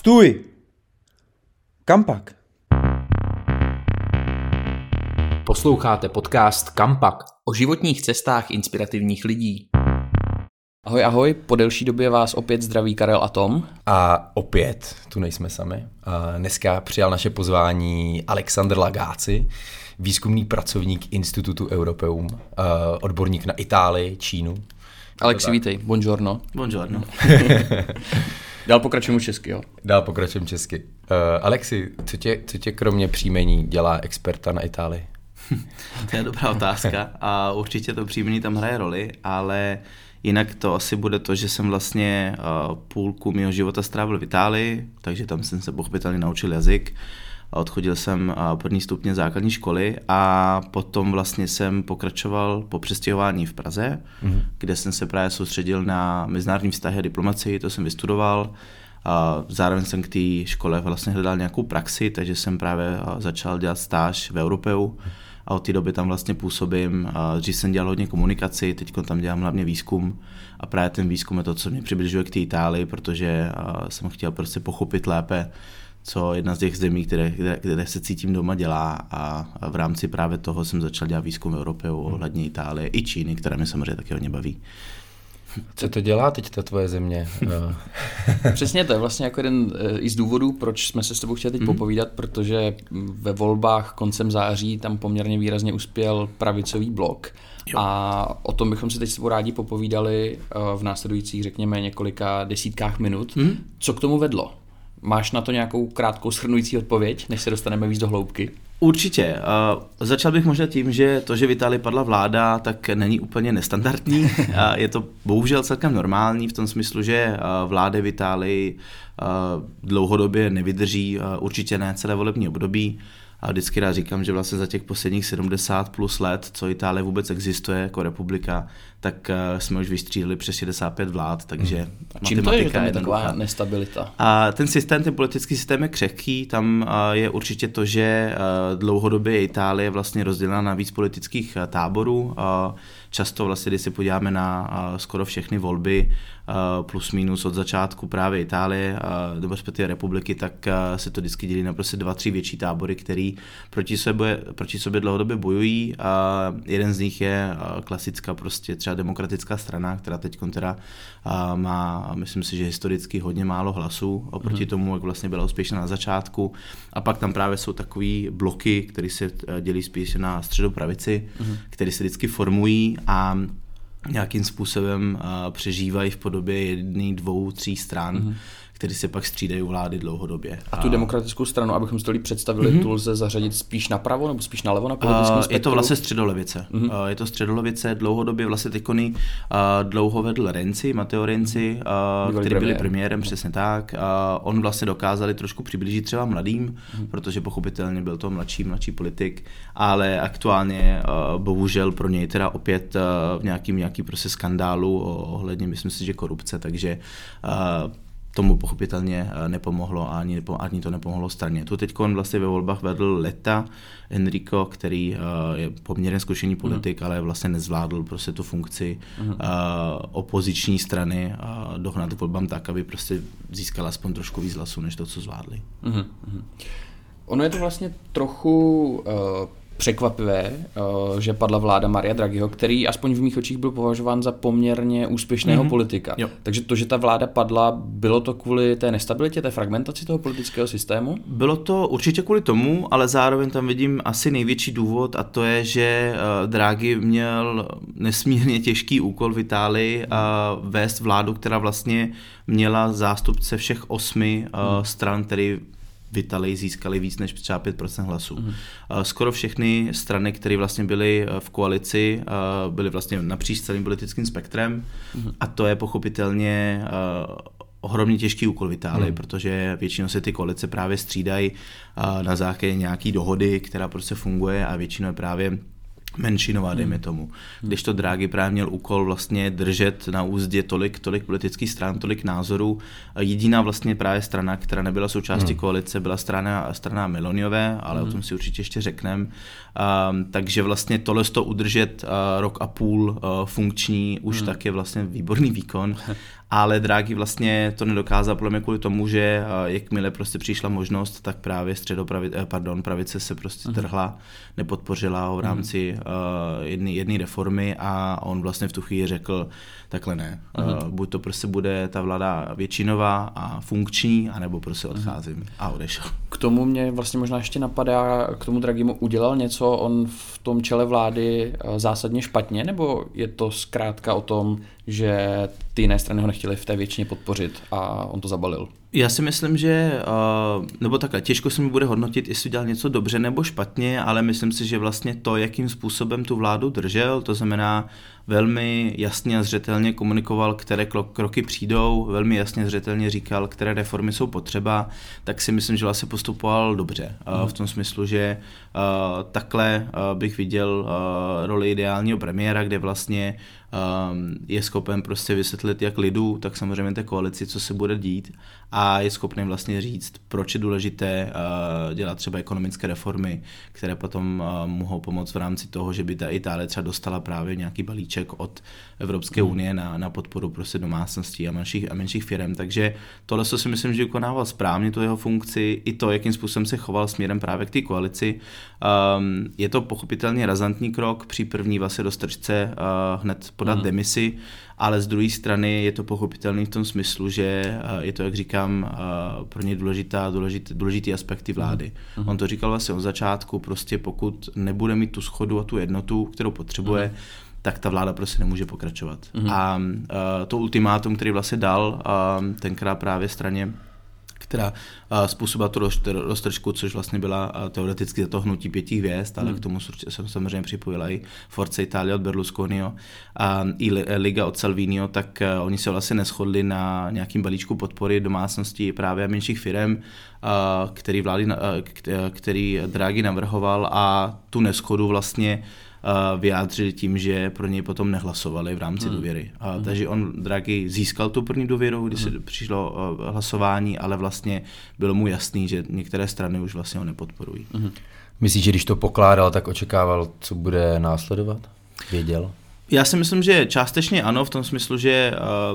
Stůj! Kam pak? Posloucháte podcast Kampak o životních cestách inspirativních lidí. Ahoj, ahoj, po delší době vás opět zdraví Karel a Tom. A opět tu nejsme sami. A dneska přijal naše pozvání Alexander Lagáci, výzkumný pracovník Institutu Europeum, odborník na Itálii, Čínu. Alexi, vítej, buongiorno. Buongiorno. Dál pokračujeme česky, jo? Dál pokračujeme česky. Uh, Alexi, co tě, co tě kromě příjmení dělá experta na Itálii? to je dobrá otázka a určitě to příjmení tam hraje roli, ale jinak to asi bude to, že jsem vlastně uh, půlku mého života strávil v Itálii, takže tam jsem se pochopitelně naučil jazyk. Odchodil jsem první stupně základní školy a potom vlastně jsem pokračoval po přestěhování v Praze, mm-hmm. kde jsem se právě soustředil na mezinárodní vztahy a diplomacii, to jsem vystudoval. A zároveň jsem k té škole vlastně hledal nějakou praxi, takže jsem právě začal dělat stáž v Europeu a od té doby tam vlastně působím. Dřív jsem dělal hodně komunikaci, teď tam dělám hlavně výzkum a právě ten výzkum je to, co mě přibližuje k té Itálii, protože jsem chtěl prostě pochopit lépe, co jedna z těch zemí, které, které, které se cítím doma, dělá a v rámci právě toho jsem začal dělat výzkum v Evropě ohledně Itálie i Číny, která mě samozřejmě taky hodně baví. Co to dělá teď ta tvoje země? Přesně to je vlastně jako jeden eh, i z důvodů, proč jsme se s tebou chtěli teď mm. popovídat, protože ve volbách koncem září tam poměrně výrazně uspěl pravicový blok. Jo. A o tom bychom si teď s tebou rádi popovídali eh, v následujících, řekněme, několika desítkách minut. Mm. Co k tomu vedlo? Máš na to nějakou krátkou shrnující odpověď, než se dostaneme víc do hloubky? Určitě. Uh, začal bych možná tím, že to, že v Itálii padla vláda, tak není úplně nestandardní. Uh, je to bohužel celkem normální v tom smyslu, že uh, vlády v Itálii uh, dlouhodobě nevydrží, uh, určitě ne celé volební období. A vždycky rád říkám, že vlastně za těch posledních 70 plus let, co Itálie vůbec existuje jako republika, tak eh, jsme už vystřídali přes 65 vlád, takže hmm. A čím to je, že tam je taková nestabilita? A ten systém, ten politický systém je křehký, tam eh, je určitě to, že eh, dlouhodobě Itálie je vlastně rozdělena na víc politických táborů. Často vlastně, když se podíváme na skoro všechny volby, plus minus od začátku právě Itálie, nebo respektive republiky, tak se to vždycky dělí na prostě dva, tři větší tábory, který proti sobě, proti sobě dlouhodobě bojují. Jeden z nich je klasická prostě třeba demokratická strana, která teď teda má, myslím si, že historicky hodně málo hlasů oproti mm-hmm. tomu, jak vlastně byla úspěšná na začátku. A pak tam právě jsou takový bloky, které se dělí spíš na středopravici, mm-hmm. které se vždycky formují a nějakým způsobem přežívají v podobě jedné, dvou, tří stran. Mm-hmm který se pak střídají vlády dlouhodobě. A tu demokratickou stranu, abychom si to líp představili, mm-hmm. tu lze zařadit spíš napravo nebo spíš nalevo na politickém uh, Je to vlastně středolevice. Mm-hmm. Uh, je to středolevice, dlouhodobě vlastně tykony uh, dlouho vedl Renci, Matteo Renci, uh, který byli premiérem, přesně tak. Uh, on vlastně dokázali trošku přiblížit třeba mladým, mm-hmm. protože pochopitelně byl to mladší, mladší politik, ale aktuálně uh, bohužel pro něj teda opět uh, v nějakým nějaký prostě skandálu ohledně, myslím si, že korupce, takže uh, tomu pochopitelně eh, nepomohlo a ani, ani to nepomohlo straně. Tu teď vlastně ve volbách vedl Leta Enrico, který uh, je poměrně zkušený politik, mm. ale vlastně nezvládl prostě tu funkci mm. uh, opoziční strany uh, dohnat k volbám tak, aby prostě získal aspoň trošku víc hlasů, než to, co zvládli. Mm. Ono je to vlastně trochu uh, překvapivé, eh, že padla vláda Maria Draghiho, který aspoň v mých očích byl považován za poměrně úspěšného mm-hmm. politika. Jo. Takže to, že ta vláda padla, bylo to kvůli té nestabilitě, té fragmentaci toho politického systému? Bylo to určitě kvůli tomu, ale zároveň tam vidím asi největší důvod a to je, že eh, Draghi měl nesmírně těžký úkol v Itálii a vést vládu, která vlastně měla zástupce všech osmi mm. stran, který v Italii získali víc než třeba 5% hlasů. Mm. Skoro všechny strany, které vlastně byly eh, v koalici, eh, byly vlastně napříč celým politickým spektrem mm. a to je pochopitelně eh, ohromně těžký úkol v Itálii, hmm. protože většinou se ty koalice právě střídají na základě nějaký dohody, která prostě funguje a většinou je právě menšinová, dejme hmm. tomu. Když to Draghi právě měl úkol vlastně držet na úzdě tolik, tolik politických stran, tolik názorů. Jediná vlastně právě strana, která nebyla součástí hmm. koalice, byla strana, strana Meloniové, ale hmm. o tom si určitě ještě řekneme. Um, takže vlastně tohle to udržet uh, rok a půl uh, funkční už hmm. tak je vlastně výborný výkon ale Draghi vlastně to nedokázal podle mě kvůli tomu, že jakmile prostě přišla možnost, tak právě středopravice, eh, pardon, pravice se prostě uh-huh. trhla, nepodpořila ho v rámci uh, jedné jedné reformy a on vlastně v tu chvíli řekl, takhle ne, uh-huh. uh, buď to prostě bude ta vláda většinová a funkční, anebo prostě odcházím uh-huh. a odešel. K tomu mě vlastně možná ještě napadá, k tomu Draghimu udělal něco on v tom čele vlády zásadně špatně, nebo je to zkrátka o tom, že ty jiné strany ho nechtěli v té většině podpořit a on to zabalil. Já si myslím, že, uh, nebo takhle, těžko se mi bude hodnotit, jestli dělal něco dobře nebo špatně, ale myslím si, že vlastně to, jakým způsobem tu vládu držel, to znamená velmi jasně a zřetelně komunikoval, které kroky přijdou, velmi jasně a zřetelně říkal, které reformy jsou potřeba, tak si myslím, že vlastně postupoval dobře. Mm. V tom smyslu, že uh, takhle uh, bych viděl uh, roli ideálního premiéra, kde vlastně je schopen prostě vysvětlit jak lidu, tak samozřejmě té koalici, co se bude dít a je schopný vlastně říct, proč je důležité uh, dělat třeba ekonomické reformy, které potom uh, mohou pomoct v rámci toho, že by ta Itálie třeba dostala právě nějaký balíček od Evropské hmm. unie na, na podporu prostě domácností a menších, a menších firm. Takže tohle si myslím, že vykonával správně tu jeho funkci, i to, jakým způsobem se choval směrem právě k té koalici. Um, je to pochopitelně razantní krok při první vlastně dostrčce uh, hned podat hmm. demisi, ale z druhé strany je to pochopitelný v tom smyslu, že uh, je to, jak říkám, uh, pro ně důležitá, důležitý, důležitý aspekty vlády. Hmm. On to říkal vlastně od začátku, prostě pokud nebude mít tu schodu a tu jednotu, kterou potřebuje, hmm tak ta vláda prostě nemůže pokračovat. Mm-hmm. A uh, to ultimátum, který vlastně dal uh, tenkrát právě straně která způsobila tu roztržku, což vlastně byla teoreticky za to hnutí pěti hvězd, ale mm. k tomu jsem samozřejmě připojila i Forza Italia od Berlusconiho a i Liga od Salvinio, tak uh, oni se vlastně neschodli na nějakým balíčku podpory domácností právě menších firm, který, vlády, uh, který Draghi navrhoval a tu neschodu vlastně vyjádřili tím, že pro něj potom nehlasovali v rámci hmm. důvěry. A, hmm. Takže on, Draghi, získal tu první důvěru, když hmm. se přišlo hlasování, ale vlastně bylo mu jasný, že některé strany už vlastně ho nepodporují. Hmm. Myslíš, že když to pokládal, tak očekával, co bude následovat? Věděl? Já si myslím, že částečně ano, v tom smyslu, že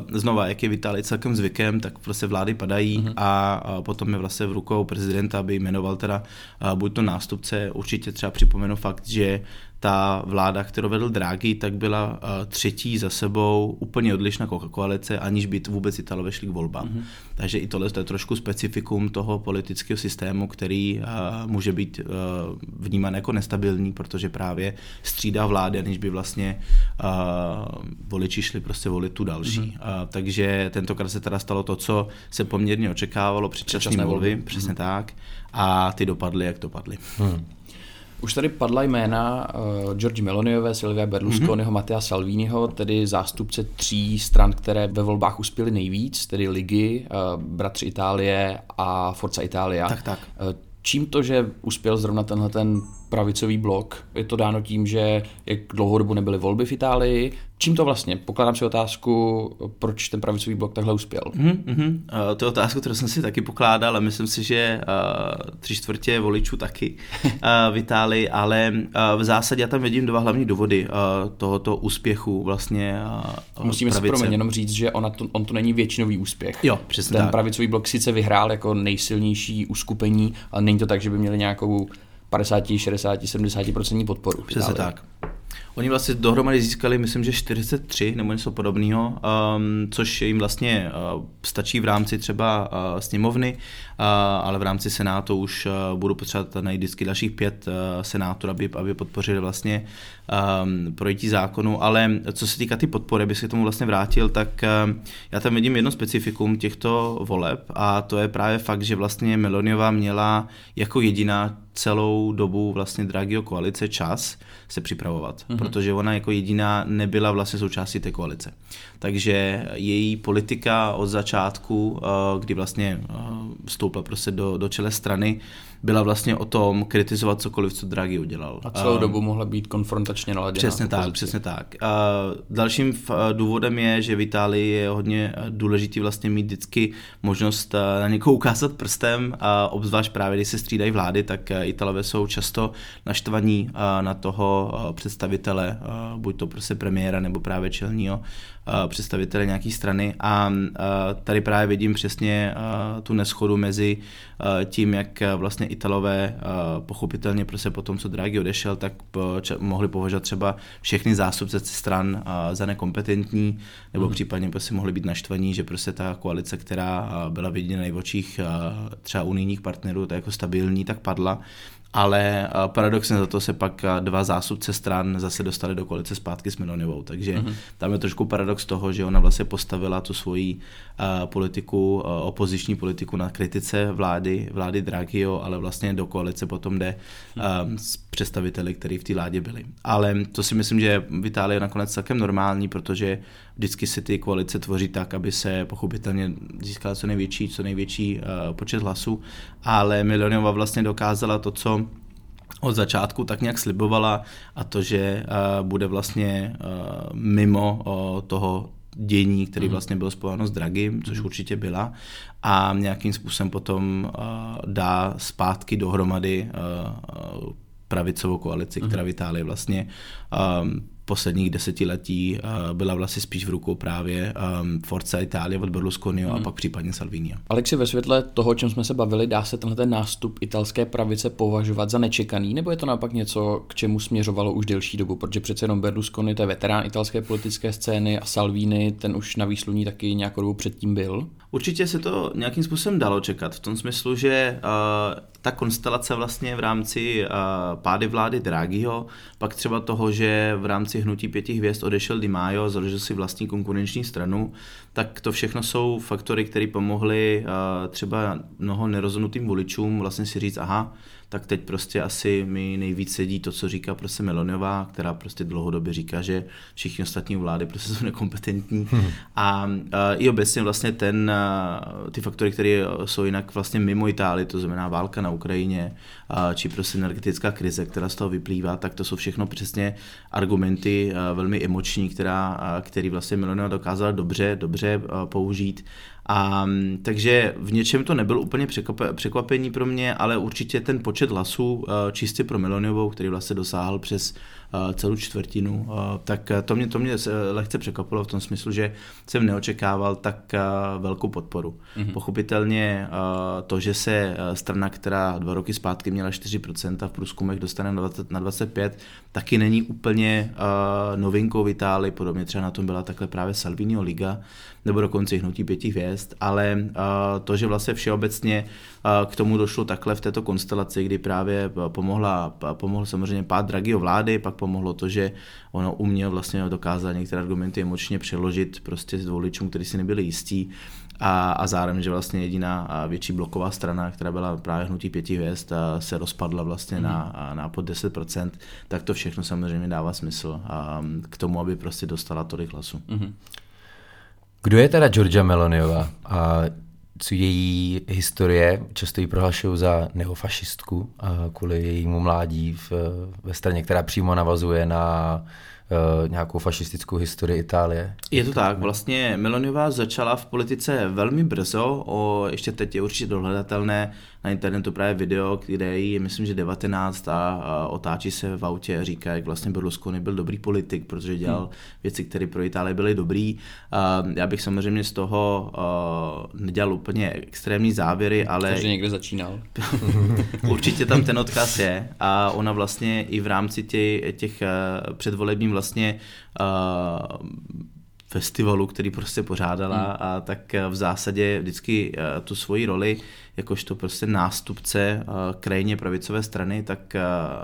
uh, znova, jak je v celkem zvykem, tak prostě vlády padají uh-huh. a uh, potom je vlastně v rukou prezidenta, aby jmenoval teda uh, buď to nástupce, určitě třeba připomenu fakt, že ta vláda, kterou vedl Draghi, tak byla uh, třetí za sebou úplně odlišná koalice, aniž by vůbec Italové šli k volbám. Mm-hmm. Takže i tohle je trošku specifikum toho politického systému, který uh, může být uh, vnímán jako nestabilní, protože právě střídá vlády, aniž by vlastně voliči šli prostě volit tu další. Mm-hmm. Takže tentokrát se teda stalo to, co se poměrně očekávalo, předčasné volby, přesně mm-hmm. tak, a ty dopadly, jak dopadly. Mm. Už tady padla jména uh, George Meloniové, Silvia Berlusconiho, mm-hmm. Mattea Salviniho, tedy zástupce tří stran, které ve volbách uspěly nejvíc, tedy Ligy, uh, Bratři Itálie a Forza Italia. Tak, tak. Uh, čím to, že uspěl zrovna tenhle ten pravicový blok? Je to dáno tím, že jak dlouhou dobu nebyly volby v Itálii? Čím to vlastně? Pokládám si otázku, proč ten pravicový blok takhle uspěl. Mm-hmm. Uh, to je otázku, kterou jsem si taky pokládal, ale myslím si, že uh, tři čtvrtě voličů taky uh, v Itálii, ale uh, v zásadě já tam vidím dva hlavní důvody uh, tohoto úspěchu vlastně uh, Musíme pravice. si proměň jenom říct, že ona to, on to není většinový úspěch. Jo, přesně Ten tak. pravicový blok sice vyhrál jako nejsilnější uskupení, ale není to tak, že by měli nějakou 50, 60, 70% podporu. Přesně tak. Oni vlastně dohromady získali, myslím, že 43 nebo něco podobného, um, což jim vlastně uh, stačí v rámci třeba uh, sněmovny, ale v rámci Senátu už uh, budu potřebovat najít vždycky dalších pět uh, senátorů, aby, aby podpořili vlastně um, projití zákonu, ale co se týká ty podpory, aby se k tomu vlastně vrátil, tak já tam vidím jedno specifikum těchto voleb a to je právě fakt, že vlastně Meloniová měla jako jediná celou dobu vlastně Draghiho koalice čas se připravovat, mm-hmm. protože ona jako jediná nebyla vlastně součástí té koalice. Takže její politika od začátku, eh, kdy vlastně eh, vstoupila prostě do, do čele strany, byla vlastně o tom kritizovat cokoliv, co Draghi udělal. A celou dobu mohla být konfrontačně naladěná. Přesně tak, přesně tak. A dalším důvodem je, že v Itálii je hodně důležitý vlastně mít vždycky možnost na někoho ukázat prstem, a obzvlášť právě, když se střídají vlády, tak Italové jsou často naštvaní na toho představitele, buď to prostě premiéra nebo právě čelního představitele nějaké strany a tady právě vidím přesně tu neschodu mezi tím, jak vlastně Italové pochopitelně prostě po tom, co Draghi odešel, tak mohli považovat třeba všechny zástupce stran za nekompetentní, nebo mm. případně prostě mohli být naštvaní, že prostě ta koalice, která byla viděna v očích třeba unijních partnerů, tak jako stabilní, tak padla ale paradoxně za to se pak dva zásupce stran zase dostali do koalice zpátky s Meloniovou, takže mm-hmm. tam je trošku paradox toho, že ona vlastně postavila tu svoji uh, politiku, uh, opoziční politiku na kritice vlády, vlády Draghiho, ale vlastně do koalice potom jde um, s představiteli, kteří v té vládě byli. Ale to si myslím, že v Itálii je nakonec celkem normální, protože vždycky se ty koalice tvoří tak, aby se pochopitelně získala co největší, co největší uh, počet hlasů, ale Milionova vlastně dokázala to, co od začátku tak nějak slibovala a to, že uh, bude vlastně uh, mimo uh, toho dění, který mhm. vlastně byl spojeno s Dragim, což mhm. určitě byla, a nějakým způsobem potom uh, dá zpátky dohromady uh, pravicovou koalici, která v Itálii vlastně um, posledních desetiletí uh, byla vlastně spíš v rukou právě um, Forza Italia od Berlusconiho hmm. a pak případně Salvini. Alexi, ve světle toho, o čem jsme se bavili, dá se tenhle ten nástup italské pravice považovat za nečekaný, nebo je to naopak něco, k čemu směřovalo už delší dobu, protože přece jenom Berlusconi to je veterán italské politické scény a Salvini, ten už na výsluní taky nějakou dobu předtím byl? Určitě se to nějakým způsobem dalo čekat, v tom smyslu, že uh, ta konstelace vlastně v rámci uh, pády vlády Draghiho, pak třeba toho, že v rámci hnutí pěti hvězd odešel Di Maio, založil si vlastní konkurenční stranu, tak to všechno jsou faktory, které pomohly uh, třeba mnoho nerozhodnutým voličům vlastně si říct, aha, tak teď prostě asi mi nejvíc sedí to, co říká prostě Meloniová, která prostě dlouhodobě říká, že všichni ostatní vlády prostě jsou nekompetentní. Hmm. A, a i obecně vlastně ten, ty faktory, které jsou jinak vlastně mimo Itálii, to znamená válka na Ukrajině, a, či prostě energetická krize, která z toho vyplývá, tak to jsou všechno přesně argumenty velmi emoční, která, který vlastně Meloniová dokázala dobře, dobře použít a, takže v něčem to nebylo úplně překvapení pro mě, ale určitě ten počet hlasů eh, čistě pro Meloniovou, který vlastně dosáhl přes eh, celou čtvrtinu, eh, tak to mě, to mě lehce překvapilo v tom smyslu, že jsem neočekával tak velkou podporu. Mm-hmm. Pochopitelně to, že se strana, která dva roky zpátky měla 4% v průzkumech, dostane na, 20, na 25, taky není úplně novinkou v Itálii, podobně třeba na tom byla takhle právě Salvinio Liga, nebo dokonce hnutí pěti hvězd, ale uh, to, že vlastně všeobecně uh, k tomu došlo takhle v této konstelaci, kdy právě pomohla, pomohl samozřejmě pád Draghiho vlády, pak pomohlo to, že ono uměl vlastně dokázat některé argumenty emočně přeložit prostě s voličům, kteří si nebyli jistí a, a zároveň, že vlastně jediná větší bloková strana, která byla právě hnutí pěti hvězd, se rozpadla vlastně mm. na, mhm. na pod 10%, tak to všechno samozřejmě dává smysl a, k tomu, aby prostě dostala tolik hlasu. Mm. Kdo je teda Georgia Meloniová? A co její historie, často ji prohlašují za neofašistku kvůli jejímu mládí v, ve straně, která přímo navazuje na uh, nějakou fašistickou historii Itálie. Je to tak, vlastně Meloniová začala v politice velmi brzo, o, ještě teď je určitě dohledatelné na internetu právě video, kde je, myslím, že 19 a, a otáčí se v autě a říká, jak vlastně Berlusconi byl dobrý politik, protože dělal hmm. věci, které pro Itálii byly dobrý. A já bych samozřejmě z toho nedělal úplně extrémní závěry, ale... Takže někde začínal. určitě tam ten odkaz je a ona vlastně i v rámci tě, těch předvolebním vlastně uh, festivalu, který prostě pořádala hmm. a tak v zásadě vždycky tu svoji roli jakožto prostě nástupce krajně pravicové strany tak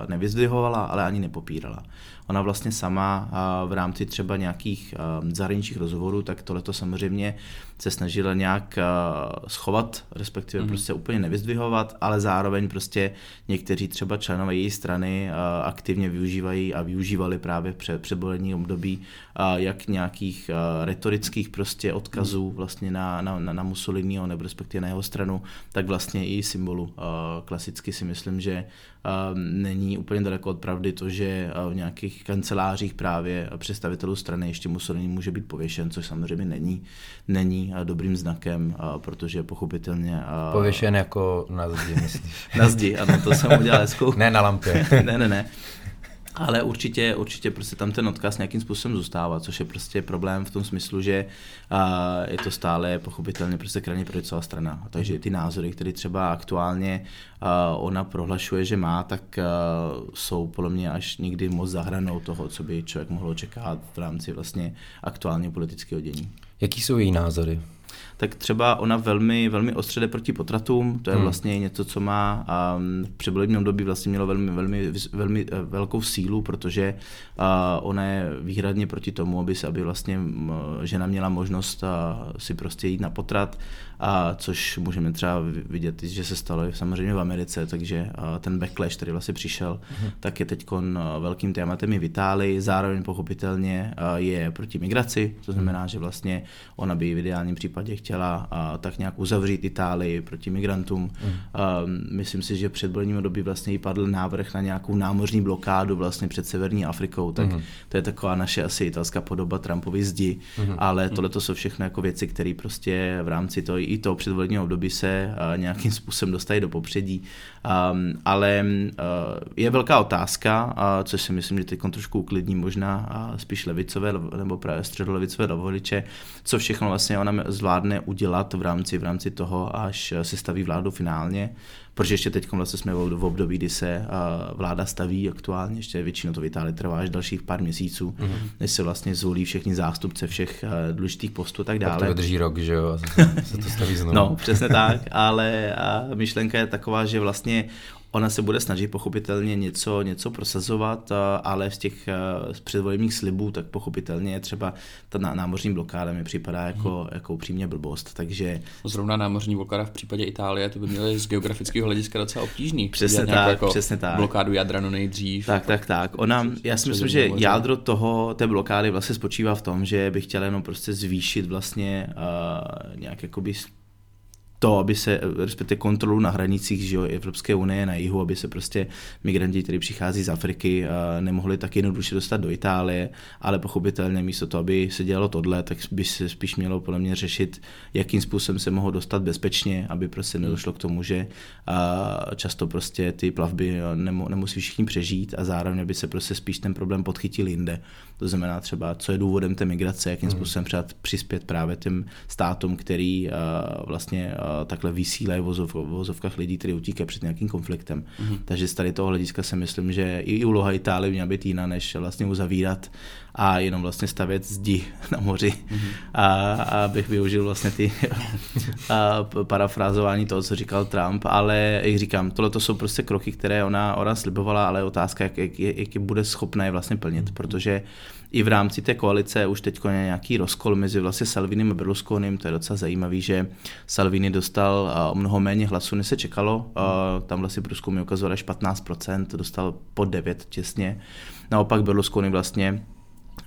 nevyzdvihovala, ale ani nepopírala. Ona vlastně sama v rámci třeba nějakých zahraničních rozhovorů, tak tohle to samozřejmě se snažila nějak schovat, respektive mm-hmm. prostě úplně nevyzdvihovat, ale zároveň prostě někteří třeba členové její strany aktivně využívají a využívali právě před předvolení období jak nějakých retorických prostě odkazů vlastně na, na, na Mussoliniho nebo respektive na jeho stranu, tak vlastně i symbolu. Klasicky si myslím, že není úplně daleko od pravdy to, že v nějakých kancelářích právě představitelů strany ještě Mussolini může být pověšen, což samozřejmě není, není dobrým znakem, protože pochopitelně... Pověšen jako na zdi, myslíš? na zdi, ano, to jsem udělal hezkou. ne na lampě. ne, ne, ne. Ale určitě, určitě prostě tam ten odkaz nějakým způsobem zůstává, což je prostě problém v tom smyslu, že uh, je to stále pochopitelně prostě krajně pravicová strana. Takže ty názory, které třeba aktuálně uh, ona prohlašuje, že má, tak uh, jsou podle mě až někdy moc zahranou toho, co by člověk mohl očekávat v rámci vlastně aktuálně politického dění. Jaký jsou její názory? Tak třeba ona velmi, velmi ostře proti potratům, to je hmm. vlastně něco, co má um, v předvolebním období vlastně mělo velmi, velmi, velmi uh, velkou sílu, protože uh, ona je výhradně proti tomu, aby se, aby vlastně žena měla možnost uh, si prostě jít na potrat, a což můžeme třeba vidět, že se stalo samozřejmě v Americe, takže ten backlash, který vlastně přišel, uh-huh. tak je teď velkým tématem i v Itálii, zároveň pochopitelně je proti migraci, to znamená, že vlastně ona by v ideálním případě chtěla tak nějak uzavřít Itálii proti migrantům. Uh-huh. Myslím si, že před předvolebním době vlastně jí padl návrh na nějakou námořní blokádu vlastně před Severní Afrikou, tak uh-huh. to je taková naše asi italská podoba Trumpovy zdi, uh-huh. ale tohle to jsou všechno jako věci, které prostě v rámci toho i toho předvolebního období se nějakým způsobem dostají do popředí. Ale je velká otázka, což si myslím, že teď trošku uklidní možná spíš levicové nebo právě středolevicové voliče, co všechno vlastně ona zvládne udělat v rámci, v rámci toho, až se staví vládu finálně protože ještě teď vlastně jsme v období, kdy se vláda staví aktuálně, ještě většinou to v Itálii trvá až dalších pár měsíců, mm-hmm. než se vlastně zvolí všechny zástupce všech důležitých postů a tak dále. Tak to vydrží rok, že jo, se to staví znovu. No, přesně tak, ale myšlenka je taková, že vlastně Ona se bude snažit pochopitelně něco, něco prosazovat, ale z těch předvolebních slibů, tak pochopitelně třeba ta námořní blokáda mi připadá jako, hmm. jako upřímně blbost. Takže... Zrovna námořní blokáda v případě Itálie, to by měly z geografického hlediska docela obtížný. Přesně tak, jako přesně tak. Blokádu Jadranu nejdřív. Tak, tak, tak. Ona, já si myslím, že jádro toho, té blokády vlastně spočívá v tom, že bych chtěla jenom prostě zvýšit vlastně uh, nějak jakoby to, aby se, respektive kontrolu na hranicích že jo, Evropské unie na jihu, aby se prostě migranti, kteří přichází z Afriky, nemohli tak jednoduše dostat do Itálie, ale pochopitelně místo toho, aby se dělalo tohle, tak by se spíš mělo podle mě řešit, jakým způsobem se mohou dostat bezpečně, aby prostě nedošlo k tomu, že často prostě ty plavby nemusí všichni přežít a zároveň by se prostě spíš ten problém podchytil jinde. To znamená třeba, co je důvodem té migrace, jakým hmm. způsobem třeba přispět právě těm státům, který vlastně takhle vysílají v vozovkách lidí, kteří utíkají před nějakým konfliktem. Mm-hmm. Takže z tady toho hlediska si myslím, že i úloha Itálie měla být jiná, než vlastně uzavírat a jenom vlastně stavět zdi na moři. Mm-hmm. A, a bych využil vlastně ty a parafrázování toho, co říkal Trump, ale jak říkám, tohle to jsou prostě kroky, které ona, ona slibovala, ale otázka, jak, jak, jak je bude schopná je vlastně plnit, mm-hmm. protože i v rámci té koalice už teď je nějaký rozkol mezi vlastně Salvinim a Berlusconim, to je docela zajímavý, že Salvini dostal o mnoho méně hlasů, než se čekalo, tam vlastně průzkumy ukazovaly až 15%, dostal pod 9 těsně, naopak Berlusconi vlastně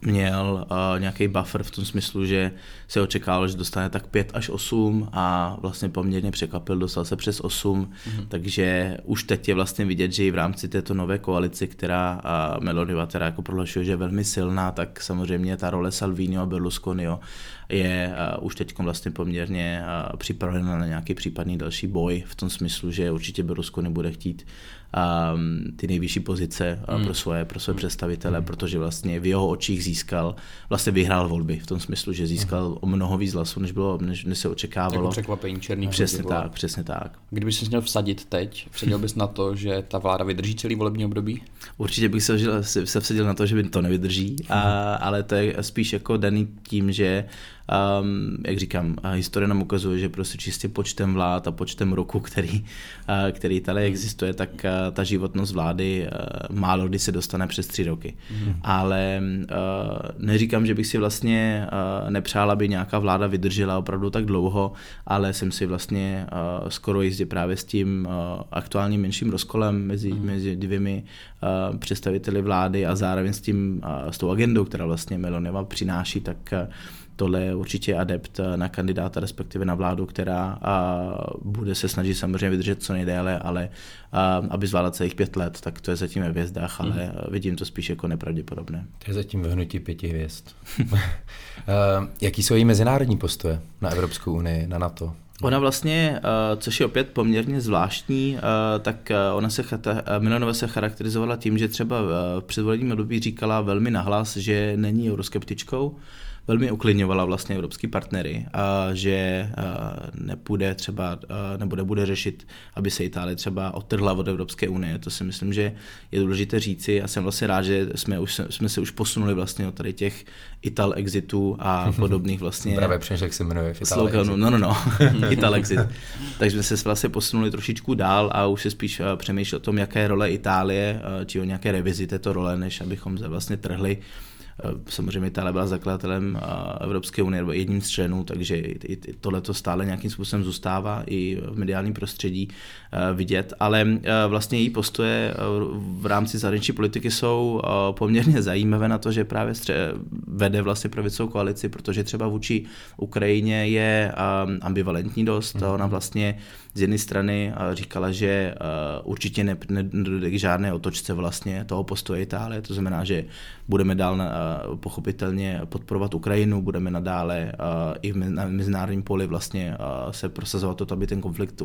měl uh, nějaký buffer v tom smyslu, že se očekával, že dostane tak 5 až 8 a vlastně poměrně překvapil, dostal se přes 8, mm-hmm. takže už teď je vlastně vidět, že i v rámci této nové koalice, která uh, Meloniva teda jako prohlašuje, že je velmi silná, tak samozřejmě ta role Salvini a Berlusconio je uh, už teď vlastně poměrně uh, připravena na nějaký případný další boj v tom smyslu, že určitě Berlusconi bude chtít um, ty nejvyšší pozice mm. pro svoje, pro své mm. představitele, mm. protože vlastně v jeho očích získal, vlastně vyhrál volby v tom smyslu, že získal mm. o mnoho víc hlasů, než, bylo, než, než se očekávalo. Jako překvapení černý. Přesně tak, přesně tak. Kdyby se měl vsadit teď, vsadil bys na to, že ta vláda vydrží celý volební období? Určitě bych se, se vsadil na to, že by to nevydrží, a, ale to je spíš jako daný tím, že Um, jak říkám, historie nám ukazuje, že prostě čistě počtem vlád a počtem roku, který, uh, který tady existuje, tak uh, ta životnost vlády uh, málo kdy se dostane přes tři roky. Mm. Ale neříkám, že bych si vlastně nepřál, aby nějaká vláda vydržela opravdu tak dlouho, ale jsem si vlastně skoro jistě právě s tím aktuálním menším rozkolem mezi, mm. mezi dvěmi představiteli vlády a zároveň s tím, s tou agendou, která vlastně Meloneva přináší, tak tohle je určitě adept na kandidáta, respektive na vládu, která bude se snažit samozřejmě vydržet co nejdéle, ale aby zvládla celých pět let, tak to je zatím ve hvězdách, ale hmm. vidím to spíš jako nepravděpodobné. To je zatím vyhnutí pěti hvězd. Jaký jsou její mezinárodní postoje na Evropskou unii, na NATO? Ona vlastně, eh, což je opět poměrně zvláštní, eh, tak eh, ona se, Milanova se charakterizovala tím, že třeba v předvolebním období říkala velmi nahlas, že není euroskeptičkou, velmi uklidňovala vlastně evropský partnery, a že nepůjde třeba, nebo nebude řešit, aby se Itálie třeba odtrhla od Evropské unie. To si myslím, že je důležité říci. A jsem vlastně rád, že jsme, už, jsme se už posunuli vlastně od tady těch Ital Exitů a podobných vlastně. Právě přemýšlel, jak se jmenuje v sloganů. No, no, no, Ital Exit. Takže jsme se vlastně posunuli trošičku dál a už se spíš přemýšlel o tom, jaké je role Itálie, či o nějaké revizi této role, než abychom se vlastně trhli samozřejmě Itálie byla zakladatelem eh, Evropské unie, nebo jedním z členů, takže i tohle to stále nějakým způsobem zůstává i v mediálním prostředí eh, vidět, ale vlastně její postoje v rámci zahraniční politiky jsou poměrně zajímavé na to, že právě vede vlastně pravicovou koalici, protože třeba vůči Ukrajině je ambivalentní dost, mhm. ona vlastně z jedné strany říkala, že určitě nedojde k žádné otočce vlastně toho postoje Itálie, to znamená, že budeme dál na, pochopitelně podporovat Ukrajinu, budeme nadále i na mezinárodním poli vlastně se prosazovat to, aby ten konflikt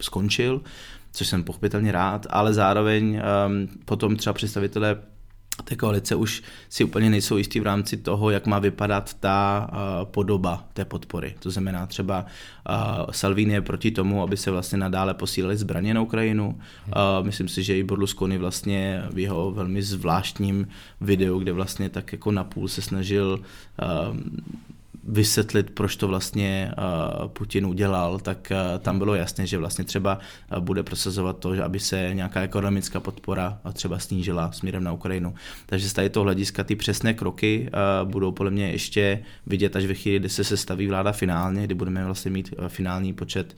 skončil, což jsem pochopitelně rád, ale zároveň potom třeba představitelé té koalice už si úplně nejsou jistí v rámci toho, jak má vypadat ta uh, podoba té podpory. To znamená třeba uh, Salvini je proti tomu, aby se vlastně nadále posílali zbraně na Ukrajinu. Uh, myslím si, že i Berlusconi vlastně v jeho velmi zvláštním videu, kde vlastně tak jako napůl se snažil vysvětlit, proč to vlastně uh, Putin udělal, tak uh, tam bylo jasné, že vlastně třeba uh, bude prosazovat to, že aby se nějaká ekonomická podpora třeba snížila směrem na Ukrajinu. Takže z tady toho hlediska ty přesné kroky budou podle mě ještě vidět až ve chvíli, kdy se sestaví vláda finálně, kdy budeme vlastně mít finální počet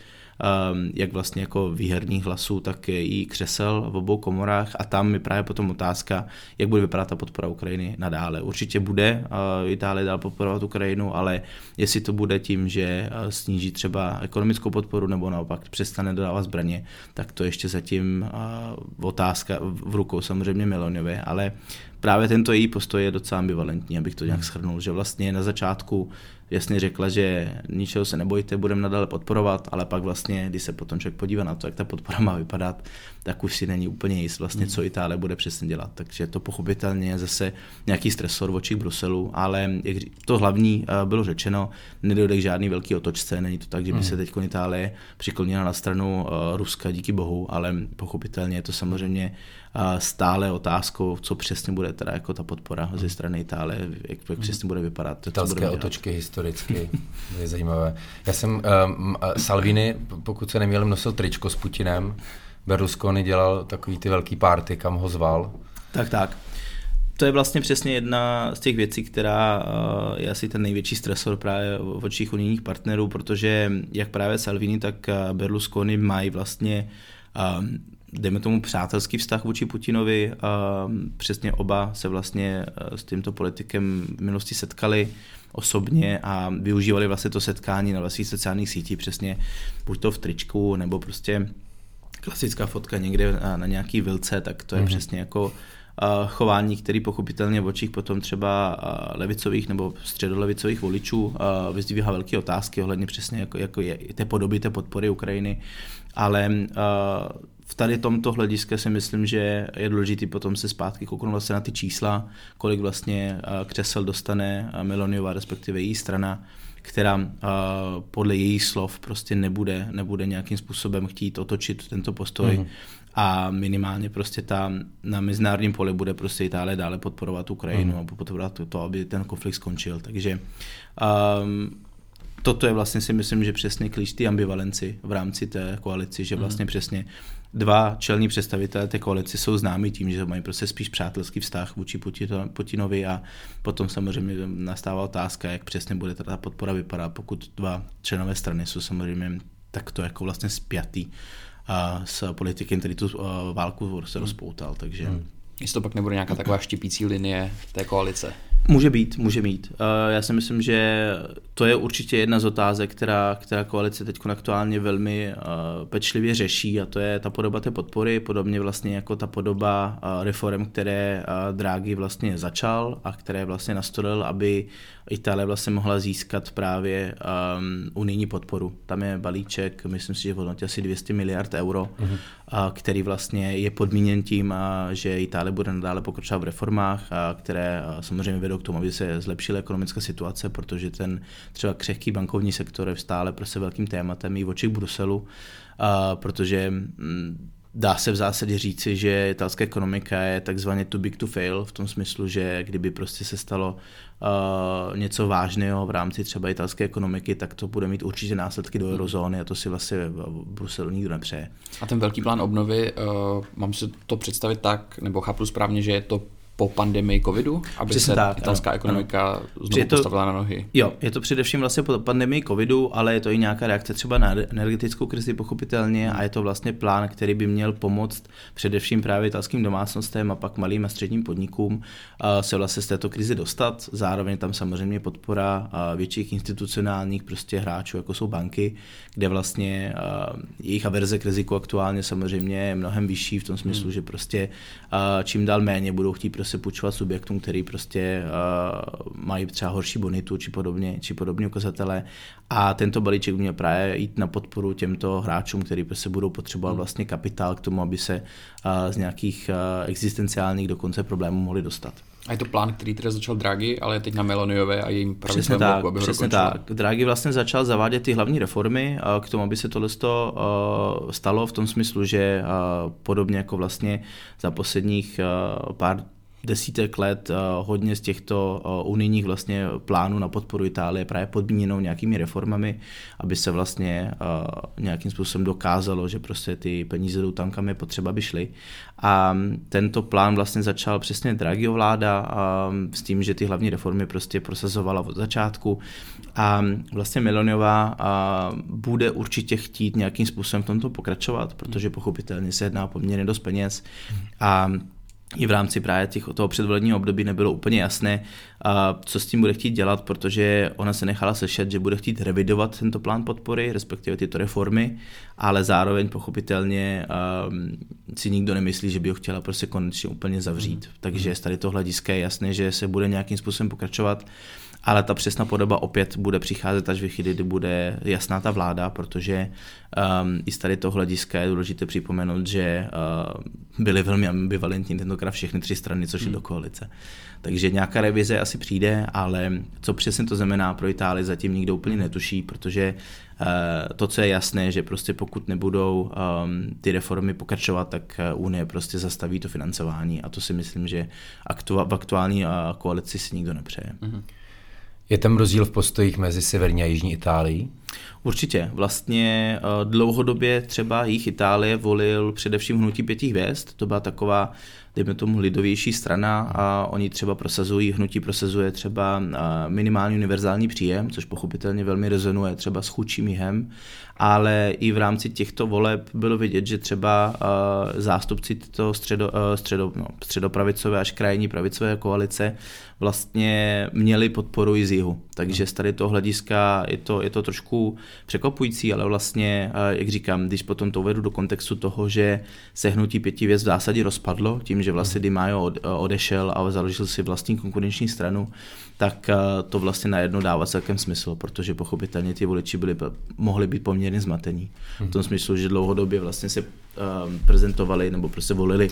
jak vlastně jako výherních hlasů, tak i křesel v obou komorách a tam je právě potom otázka, jak bude vypadat ta podpora Ukrajiny nadále. Určitě bude uh, Itálie dál podporovat Ukrajinu, ale jestli to bude tím, že uh, sníží třeba ekonomickou podporu nebo naopak přestane dodávat zbraně, tak to ještě zatím uh, otázka v rukou samozřejmě Meloniové, ale právě tento její postoj je docela ambivalentní, abych to nějak hmm. shrnul, že vlastně na začátku jasně řekla, že ničeho se nebojte, budeme nadále podporovat, ale pak vlastně, když se potom člověk podívá na to, jak ta podpora má vypadat, tak už si není úplně jist vlastně, co Itálie bude přesně dělat. Takže to pochopitelně je zase nějaký stresor v očích Bruselu, ale jak to hlavní eh, bylo řečeno, nedojde k žádný velký otočce, není to tak, že by se hmm. teď Itálie přiklonila na stranu eh, Ruska, díky bohu, ale pochopitelně je to samozřejmě stále otázkou, co přesně bude teda jako ta podpora ze strany Itálie, jak, jak přesně bude vypadat. Italské otočky historicky, to je zajímavé. Já jsem, um, Salvini, pokud se neměl, nosil tričko s Putinem, Berlusconi dělal takový ty velký párty, kam ho zval. Tak, tak. To je vlastně přesně jedna z těch věcí, která je asi ten největší stresor právě v očích unijních partnerů, protože jak právě Salvini, tak Berlusconi mají vlastně dejme tomu přátelský vztah vůči Putinovi. Přesně oba se vlastně s tímto politikem v minulosti setkali osobně a využívali vlastně to setkání na vlastních sociálních sítích, přesně buď to v tričku, nebo prostě klasická fotka někde na nějaký vilce, tak to je mm-hmm. přesně jako chování, který pochopitelně v očích potom třeba levicových nebo středolevicových voličů vyzdvihá velké otázky ohledně přesně jako, jako je, té podoby té podpory Ukrajiny, ale v tady tomto hlediska si myslím, že je důležité potom se zpátky kouknout vlastně na ty čísla, kolik vlastně křesel dostane Meloniova, respektive její strana, která podle jejich slov prostě nebude, nebude nějakým způsobem chtít otočit tento postoj. Mm-hmm a minimálně prostě ta na mezinárodním poli bude prostě Itálie dále podporovat Ukrajinu mm. a podporovat to, aby ten konflikt skončil. Takže um, toto je vlastně si myslím, že přesně klíč ty ambivalenci v rámci té koalici, že vlastně mm. přesně dva čelní představitelé té koalice jsou známí tím, že mají prostě spíš přátelský vztah vůči Putinovi a potom samozřejmě nastává otázka, jak přesně bude ta podpora vypadat, pokud dva členové strany jsou samozřejmě takto jako vlastně spjatý a s politikem, který tu válku se rozpoutal, takže... Hmm. Jestli to pak nebude nějaká taková štěpící linie té koalice. Může být, může být. Uh, já si myslím, že to je určitě jedna z otázek, která, která koalice teď aktuálně velmi uh, pečlivě řeší a to je ta podoba té podpory, podobně vlastně jako ta podoba uh, reform, které Draghi vlastně začal a které vlastně nastolil, aby Itálie vlastně mohla získat právě um, unijní podporu. Tam je balíček, myslím si, že v hodnotě asi 200 miliard euro, a, který vlastně je podmíněn tím, a, že Itálie bude nadále pokračovat v reformách, a, které a, samozřejmě vedou k tomu, aby se zlepšila ekonomická situace, protože ten třeba křehký bankovní sektor je stále prostě velkým tématem i v očích Bruselu, a, protože mm, Dá se v zásadě říci, že italská ekonomika je takzvaně too big to fail, v tom smyslu, že kdyby prostě se stalo uh, něco vážného v rámci třeba italské ekonomiky, tak to bude mít určitě následky do eurozóny a to si vlastně v Bruselu nikdo nepřeje. A ten velký plán obnovy, uh, mám si to představit tak, nebo chápu správně, že je to po pandemii covidu, aby Přesně se tak, italská ano, ekonomika ano. znovu to, postavila na nohy. Jo, je to především vlastně po pandemii covidu, ale je to i nějaká reakce třeba na energetickou krizi pochopitelně a je to vlastně plán, který by měl pomoct především právě italským domácnostem a pak malým a středním podnikům se vlastně z této krize dostat. Zároveň tam samozřejmě podpora větších institucionálních prostě hráčů, jako jsou banky, kde vlastně jejich averze k riziku aktuálně samozřejmě je mnohem vyšší v tom smyslu, hmm. že prostě čím dál méně budou chtít prostě se půjčovat subjektům, který prostě uh, mají třeba horší bonitu či podobně, či podobně ukazatele. A tento balíček měl právě jít na podporu těmto hráčům, který prostě budou potřebovat hmm. vlastně kapitál k tomu, aby se uh, z nějakých uh, existenciálních dokonce problémů mohli dostat. A je to plán, který teda začal Draghi, ale je teď na Meloniové a jejím pravicovém bloku, aby Přesně tak. Draghi vlastně začal zavádět ty hlavní reformy k tomu, aby se tohle stalo v tom smyslu, že podobně jako vlastně za posledních pár desítek let uh, hodně z těchto uh, unijních vlastně plánů na podporu Itálie právě podmíněnou nějakými reformami, aby se vlastně uh, nějakým způsobem dokázalo, že prostě ty peníze jdou tam, kam je potřeba, by šly. A tento plán vlastně začal přesně Draghiho vláda s tím, že ty hlavní reformy prostě prosazovala od začátku. A vlastně Meloniová bude určitě chtít nějakým způsobem v tomto pokračovat, protože pochopitelně se jedná poměrně dost peněz. A i v rámci právě těch, toho předvolebního období nebylo úplně jasné, co s tím bude chtít dělat, protože ona se nechala slyšet, že bude chtít revidovat tento plán podpory, respektive tyto reformy, ale zároveň pochopitelně um, si nikdo nemyslí, že by ho chtěla prostě konečně úplně zavřít. Mm. Takže z tady toho hlediska je jasné, že se bude nějakým způsobem pokračovat ale ta přesná podoba opět bude přicházet až ve chvíli, kdy bude jasná ta vláda, protože um, i z tady toho hlediska je důležité připomenout, že uh, byly velmi ambivalentní tentokrát všechny tři strany, což je hmm. do koalice. Takže nějaká revize asi přijde, ale co přesně to znamená pro Itálii, zatím nikdo úplně netuší, protože uh, to, co je jasné, že prostě pokud nebudou um, ty reformy pokračovat, tak uh, Unie prostě zastaví to financování a to si myslím, že aktu- v aktuální uh, koalici si nikdo nepřeje. Mm-hmm. Je tam rozdíl v postojích mezi severní a jižní Itálií? Určitě. Vlastně eh, dlouhodobě třeba jich Itálie volil především hnutí pěti hvězd. To byla taková, dejme tomu, lidovější strana a oni třeba prosazují, hnutí prosazuje třeba eh, minimální univerzální příjem, což pochopitelně velmi rezonuje třeba s chudším jihem ale i v rámci těchto voleb bylo vidět, že třeba uh, zástupci toho středo, uh, středo, no, středopravicové až krajní pravicové koalice vlastně měli podporu i z jihu. Takže z tady toho hlediska je to, je to trošku překvapující, ale vlastně, jak říkám, když potom to uvedu do kontextu toho, že se hnutí pěti věc v zásadě rozpadlo, tím, že vlastně Di Maio od, odešel a založil si vlastní konkurenční stranu, tak to vlastně najednou dává celkem smysl, protože pochopitelně ty voliči byli, mohli být poměrně zmatení. V tom smyslu, že dlouhodobě vlastně se um, prezentovali nebo prostě volili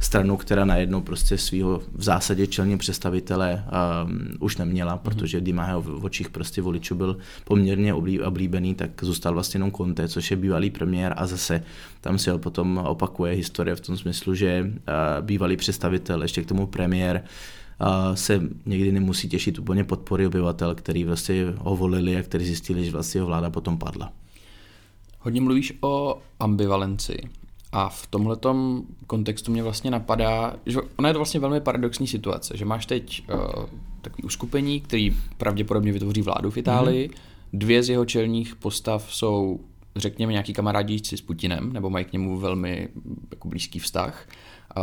stranu, která najednou prostě svého v zásadě čelně představitele um, už neměla, protože Di Maio v očích prostě voličů byl poměrně oblíbený, tak zůstal vlastně jenom Conte, což je bývalý premiér a zase tam se potom opakuje historie v tom smyslu, že uh, bývalý představitel, ještě k tomu premiér, se někdy nemusí těšit úplně podpory obyvatel, který vlastně ho volili a který zjistili, že vlastně jeho vláda potom padla. Hodně mluvíš o ambivalenci. A v tomhle kontextu mě vlastně napadá, že ona je to vlastně velmi paradoxní situace, že máš teď uh, takový uskupení, který pravděpodobně vytvoří vládu v Itálii. Mm-hmm. Dvě z jeho čelních postav jsou, řekněme, nějaký kamarádíci s Putinem, nebo mají k němu velmi jako blízký vztah. Uh,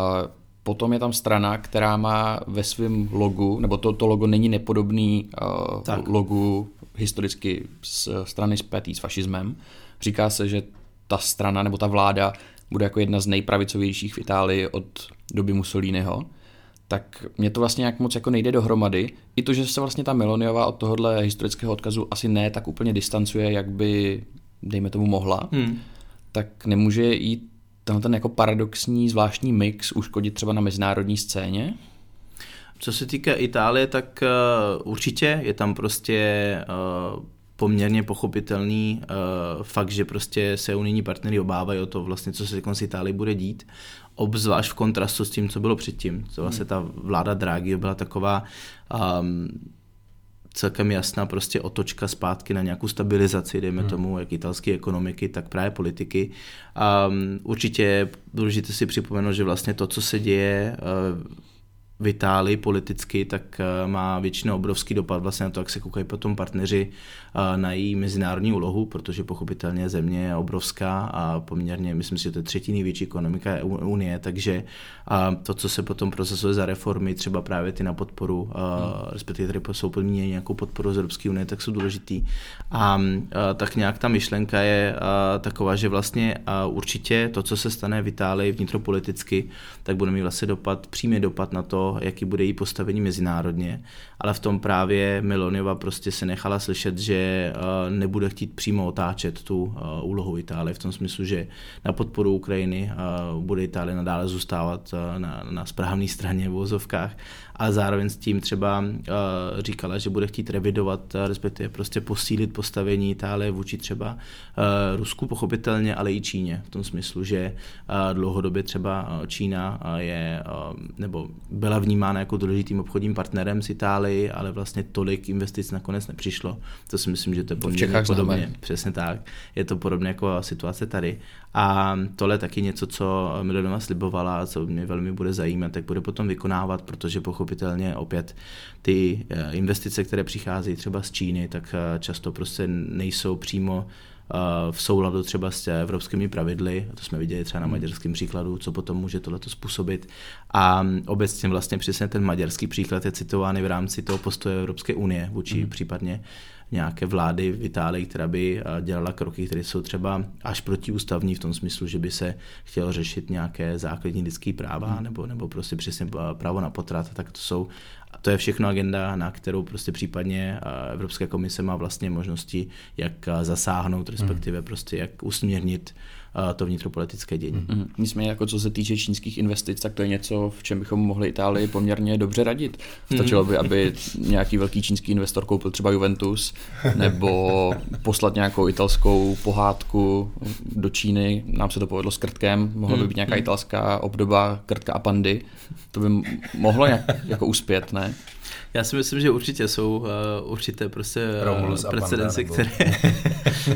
potom je tam strana, která má ve svém logu, nebo to, to logo není nepodobný uh, logu historicky z strany spjatý s fašismem. Říká se, že ta strana nebo ta vláda bude jako jedna z nejpravicovějších v Itálii od doby Mussoliniho, tak mě to vlastně nějak moc jako nejde dohromady. I to, že se vlastně ta Meloniová od tohohle historického odkazu asi ne tak úplně distancuje, jak by, dejme tomu, mohla, hmm. tak nemůže jít tenhle ten jako paradoxní zvláštní mix uškodit třeba na mezinárodní scéně? Co se týká Itálie, tak uh, určitě je tam prostě uh, poměrně pochopitelný uh, fakt, že prostě se unijní partnery obávají o to vlastně, co se s Itálii bude dít, obzvlášť v kontrastu s tím, co bylo předtím. Co vlastně ta vláda Draghi byla taková um, celkem jasná prostě otočka zpátky na nějakou stabilizaci, dejme hmm. tomu, jak italské ekonomiky, tak právě politiky. Um, určitě je důležité si připomenout, že vlastně to, co se děje uh, v Itálii politicky, tak eh, má většinou obrovský dopad vlastně na to, jak se koukají potom partneři eh, na její mezinárodní úlohu, protože pochopitelně země je obrovská a poměrně, myslím si, že to je třetí největší ekonomika Unie, takže to, co se potom procesuje za reformy, třeba právě ty na podporu, hmm. respektive tady jsou podmíněny nějakou podporu z Evropské unie, tak jsou důležitý. A tak nějak ta myšlenka je taková, že vlastně určitě to, co se stane v Itálii vnitropoliticky, tak bude mít vlastně dopad, přímý dopad na to, jaký bude její postavení mezinárodně, ale v tom právě Meloniova prostě se nechala slyšet, že eh, nebude chtít přímo otáčet tu eh, úlohu Itálie v tom smyslu, že na podporu Ukrajiny eh, bude Itálie nadále zůstávat na, na správné straně v vozovkách ale zároveň s tím třeba říkala, že bude chtít revidovat, respektive prostě posílit postavení Itálie vůči třeba Rusku pochopitelně, ale i Číně. V tom smyslu, že uh, dlouhodobě třeba Čína je, nebo byla vnímána jako důležitým obchodním partnerem z Itálii, ale vlastně tolik investic nakonec nepřišlo. To si myslím, že to je poměrně podobně. Známe. Přesně tak. Je to podobně jako situace tady. A tohle je taky něco, co Milonova slibovala, co mě velmi bude zajímat, tak bude potom vykonávat, protože pochopitelně opět ty eh, investice, které přicházejí třeba z Číny, tak eh, často prostě nejsou přímo v souladu třeba s evropskými pravidly, to jsme viděli třeba na hmm. maďarském příkladu, co potom může tohleto způsobit. A obecně vlastně přesně ten maďarský příklad je citován v rámci toho postoje Evropské unie vůči mm. případně nějaké vlády v Itálii, která by eh, dělala kroky, které jsou třeba až protiústavní v tom smyslu, že by se chtělo řešit nějaké základní lidské práva hmm. nebo, nebo prostě přesně eh, právo na potrat, tak to jsou to je všechno agenda, na kterou prostě případně eh, Evropská komise má vlastně možnosti, jak zasáhnout, respektive hmm. prostě jak usměrnit to vnitropolitické dění. Mm-hmm. Nicméně, jako co se týče čínských investic, tak to je něco, v čem bychom mohli Itálii poměrně dobře radit. Stačilo by, aby nějaký velký čínský investor koupil třeba Juventus, nebo poslat nějakou italskou pohádku do Číny. Nám se to povedlo s krtkem, mohla by být nějaká italská obdoba krtka a pandy. To by mohlo nějak jako uspět, ne? Já si myslím, že určitě jsou uh, určité prostě uh, precedenci, které,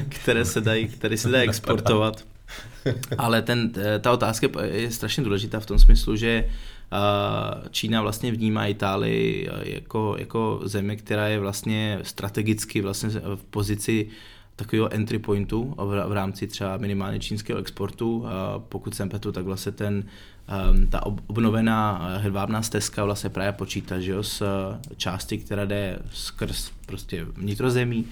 které se dají, které se dají exportovat. Ale ten, ta otázka je strašně důležitá v tom smyslu, že Čína vlastně vnímá Itálii jako, jako zemi, která je vlastně strategicky vlastně v pozici takového entry pointu v, v rámci třeba minimálně čínského exportu. Pokud jsem petu, tak vlastně ten, ta obnovená hedvábná stezka vlastně právě počítá že jo, s části, která jde skrz prostě vnitrozemí,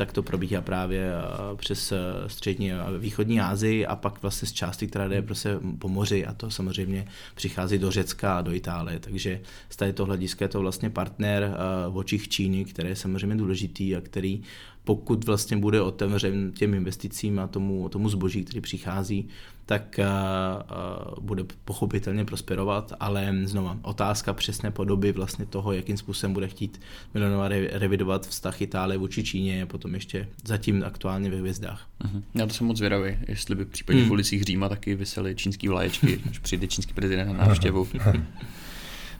tak to probíhá právě eh, přes eh, střední a východní Asii a pak vlastně z části, která jde prostě po moři a to samozřejmě přichází do Řecka a do Itálie, takže z tady toho hlediska je to vlastně partner eh, v očích Číny, který je samozřejmě důležitý a který pokud vlastně bude otevřen těm investicím a tomu, tomu zboží, který přichází, tak uh, bude pochopitelně prosperovat, ale znova otázka přesné podoby vlastně toho, jakým způsobem bude chtít Milanova revidovat vztah Itálie vůči Číně je potom ještě zatím aktuálně ve hvězdách. Uh-huh. Já to jsem moc zvědavý, jestli by případně hmm. v ulicích Říma taky vysely čínský vlaječky, až přijde čínský prezident na návštěvu.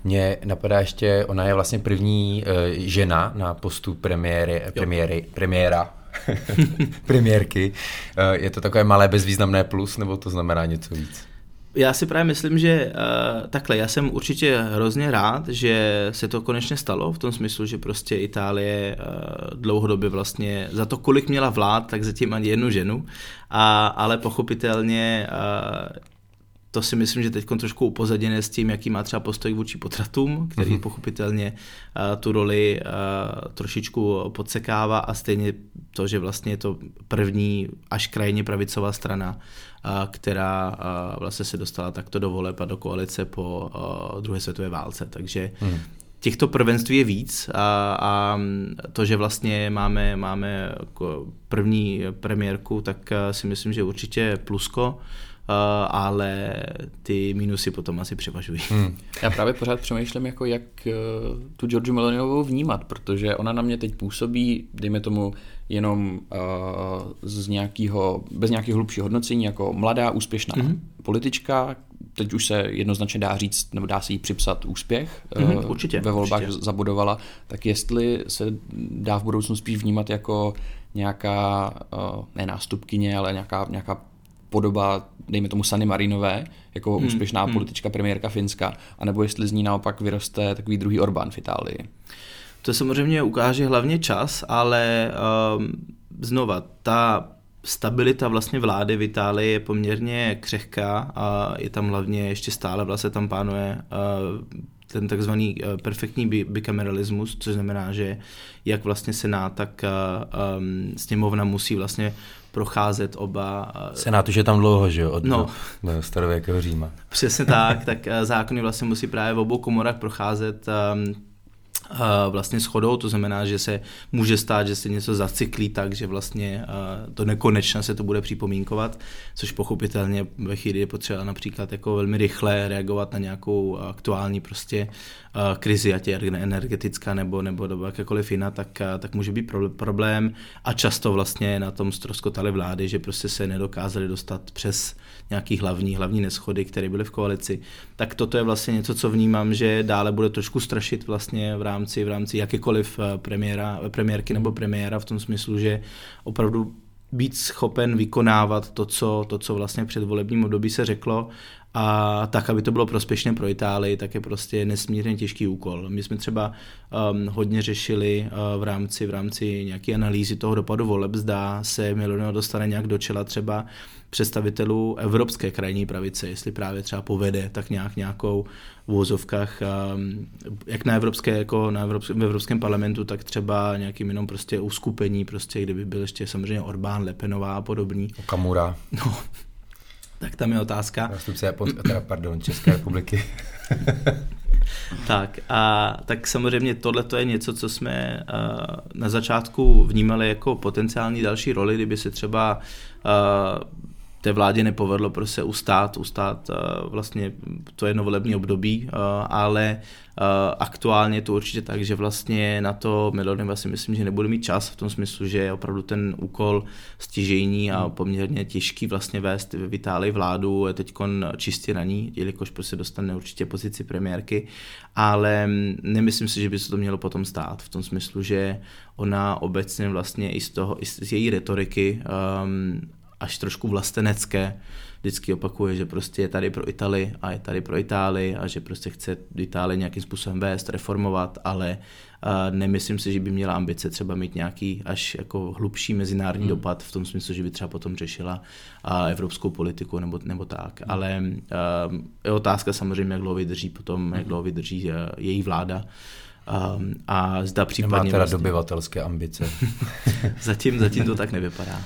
Mně napadá ještě, ona je vlastně první uh, žena na postu premiéry, premiéry, premiéra premiérky. Uh, je to takové malé bezvýznamné plus, nebo to znamená něco víc? Já si právě myslím, že uh, takhle, já jsem určitě hrozně rád, že se to konečně stalo, v tom smyslu, že prostě Itálie uh, dlouhodobě vlastně za to, kolik měla vlád, tak zatím ani jednu ženu, a, ale pochopitelně uh, to si myslím, že teď trošku upozaděné s tím, jaký má třeba postoj vůči potratům, který mm-hmm. pochopitelně uh, tu roli uh, trošičku podsekává a stejně to, že vlastně je to první až krajně pravicová strana, uh, která uh, vlastně se dostala takto do voleb a do koalice po uh, druhé světové válce. Takže mm těchto prvenství je víc a, a to, že vlastně máme, máme jako první premiérku, tak si myslím, že určitě plusko. Uh, ale ty minusy potom asi převažují. Hmm. Já právě pořád přemýšlím, jako jak uh, tu Georgiu Meloniovou vnímat, protože ona na mě teď působí, dejme tomu, jenom uh, z nějakého, bez nějakého hlubšího hodnocení, jako mladá, úspěšná mm-hmm. politička, teď už se jednoznačně dá říct, nebo dá se jí připsat úspěch, mm-hmm, určitě, ve volbách určitě. zabudovala, tak jestli se dá v budoucnu spíš vnímat jako nějaká, ne nástupkyně, ale nějaká, nějaká podoba, dejme tomu Sany Marinové, jako hmm, úspěšná hmm. politička premiérka Finska, anebo jestli z ní naopak vyroste takový druhý Orbán v Itálii. To samozřejmě ukáže hlavně čas, ale um, znova, ta stabilita vlastně vlády v Itálii je poměrně křehká a je tam hlavně ještě stále vlastně tam pánuje uh, ten takzvaný uh, perfektní bikameralismus, což znamená, že jak vlastně Senát, tak uh, um, sněmovna musí vlastně procházet oba. Senát už je tam dlouho, že jo, od no, starověkého Říma. Přesně tak, tak zákony vlastně musí právě v obou komorách procházet um, vlastně schodou, to znamená, že se může stát, že se něco zacyklí tak, že vlastně to nekonečně se to bude připomínkovat, což pochopitelně ve chvíli je potřeba například jako velmi rychle reagovat na nějakou aktuální prostě krizi, ať je energetická nebo, nebo, nebo jakékoliv jiná, tak, tak může být problém. A často vlastně na tom stroskotali vlády, že prostě se nedokázali dostat přes nějaký hlavní, hlavní neschody, které byly v koalici. Tak toto je vlastně něco, co vnímám, že dále bude trošku strašit vlastně v rámci, v rámci jakékoliv eh, premiéra, premiérky nebo premiéra v tom smyslu, že opravdu být schopen vykonávat to, co, to, co vlastně před volebním období se řeklo a tak, aby to bylo prospěšné pro Itálii, tak je prostě nesmírně těžký úkol. My jsme třeba um, hodně řešili uh, v rámci v rámci nějaké analýzy toho dopadu voleb, zdá se Milonio dostane nějak do čela třeba představitelů evropské krajní pravice, jestli právě třeba povede tak nějak nějakou v úvozovkách, um, jak na evropské, jako na evropském, v Evropském parlamentu, tak třeba nějakým jenom prostě uskupení, prostě, kdyby byl ještě samozřejmě Orbán, Lepenová a podobný. Okamura. No, tak tam je otázka. Zástupce Japonska, teda pardon, České republiky. tak a tak samozřejmě tohle je něco, co jsme uh, na začátku vnímali jako potenciální další roli, kdyby se třeba uh, té vládě nepovedlo prostě ustát, ustát vlastně to jedno volební období, ale aktuálně je to určitě tak, že vlastně na to Milonem asi myslím, že nebude mít čas v tom smyslu, že je opravdu ten úkol stěžejní a poměrně těžký vlastně vést v Itálii vládu, je teď čistě na ní, jelikož prostě dostane určitě pozici premiérky, ale nemyslím si, že by se to mělo potom stát v tom smyslu, že ona obecně vlastně i z toho, i z její retoriky um, až trošku vlastenecké. Vždycky opakuje, že prostě je tady pro Itálii a je tady pro Itálii a že prostě chce Itálii nějakým způsobem vést, reformovat, ale nemyslím si, že by měla ambice třeba mít nějaký až jako hlubší mezinárodní hmm. dopad v tom smyslu, že by třeba potom řešila evropskou politiku nebo, nebo tak. Hmm. Ale je otázka samozřejmě, jak dlouho vydrží potom, hmm. jak dlouho vydrží její vláda. Um, a zda případně... Nemá teda vlastně... dobyvatelské ambice. zatím, zatím to tak nevypadá.